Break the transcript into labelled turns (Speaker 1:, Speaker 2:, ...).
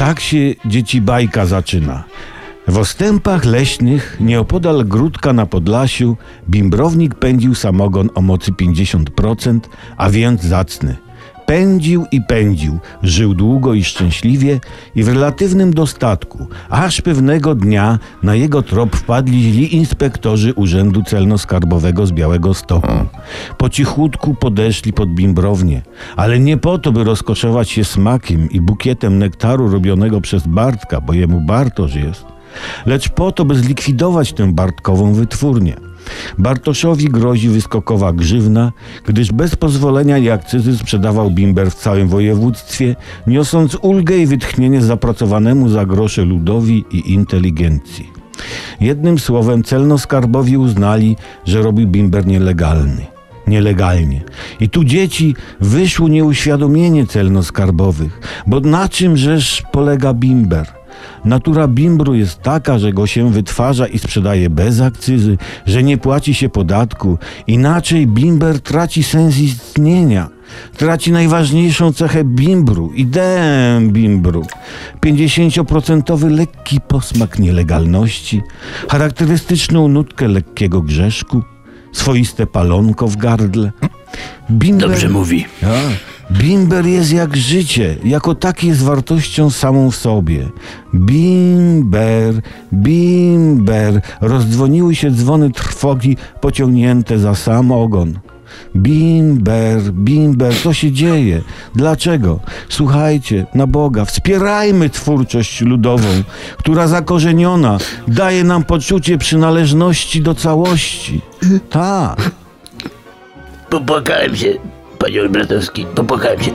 Speaker 1: Tak się dzieci bajka zaczyna. W ostępach leśnych, nieopodal Gródka na Podlasiu, bimbrownik pędził samogon o mocy 50%, a więc zacny. Pędził i pędził, żył długo i szczęśliwie i w relatywnym dostatku, aż pewnego dnia na jego trop wpadli źli inspektorzy Urzędu Celno-Skarbowego z Białego Stoku. Po cichutku podeszli pod bimbrownię, ale nie po to, by rozkoszować się smakiem i bukietem nektaru robionego przez Bartka, bo jemu Bartosz jest, lecz po to, by zlikwidować tę Bartkową wytwórnię. Bartoszowi grozi wyskokowa grzywna, gdyż bez pozwolenia i akcyzy sprzedawał bimber w całym województwie, niosąc ulgę i wytchnienie zapracowanemu za grosze ludowi i inteligencji. Jednym słowem celno-skarbowi uznali, że robi bimber nielegalny. Nielegalnie. I tu dzieci wyszło nieuświadomienie celno-skarbowych, bo na czym rzecz polega bimber? Natura bimbru jest taka, że go się wytwarza i sprzedaje bez akcyzy, że nie płaci się podatku. Inaczej bimber traci sens istnienia. Traci najważniejszą cechę bimbru, ideę bimbru. 50% lekki posmak nielegalności, charakterystyczną nutkę lekkiego grzeszku, swoiste palonko w gardle. Bimber...
Speaker 2: Dobrze mówi.
Speaker 1: A, Bimber jest jak życie, jako taki jest wartością samą w sobie. Bimber, bimber, rozdzwoniły się dzwony trwogi pociągnięte za sam ogon. Bimber, bimber, co się dzieje? Dlaczego? Słuchajcie, na Boga, wspierajmy twórczość ludową, która zakorzeniona daje nam poczucie przynależności do całości. Tak.
Speaker 2: Popłakałem się, panie Olbratowski, popłakałem się.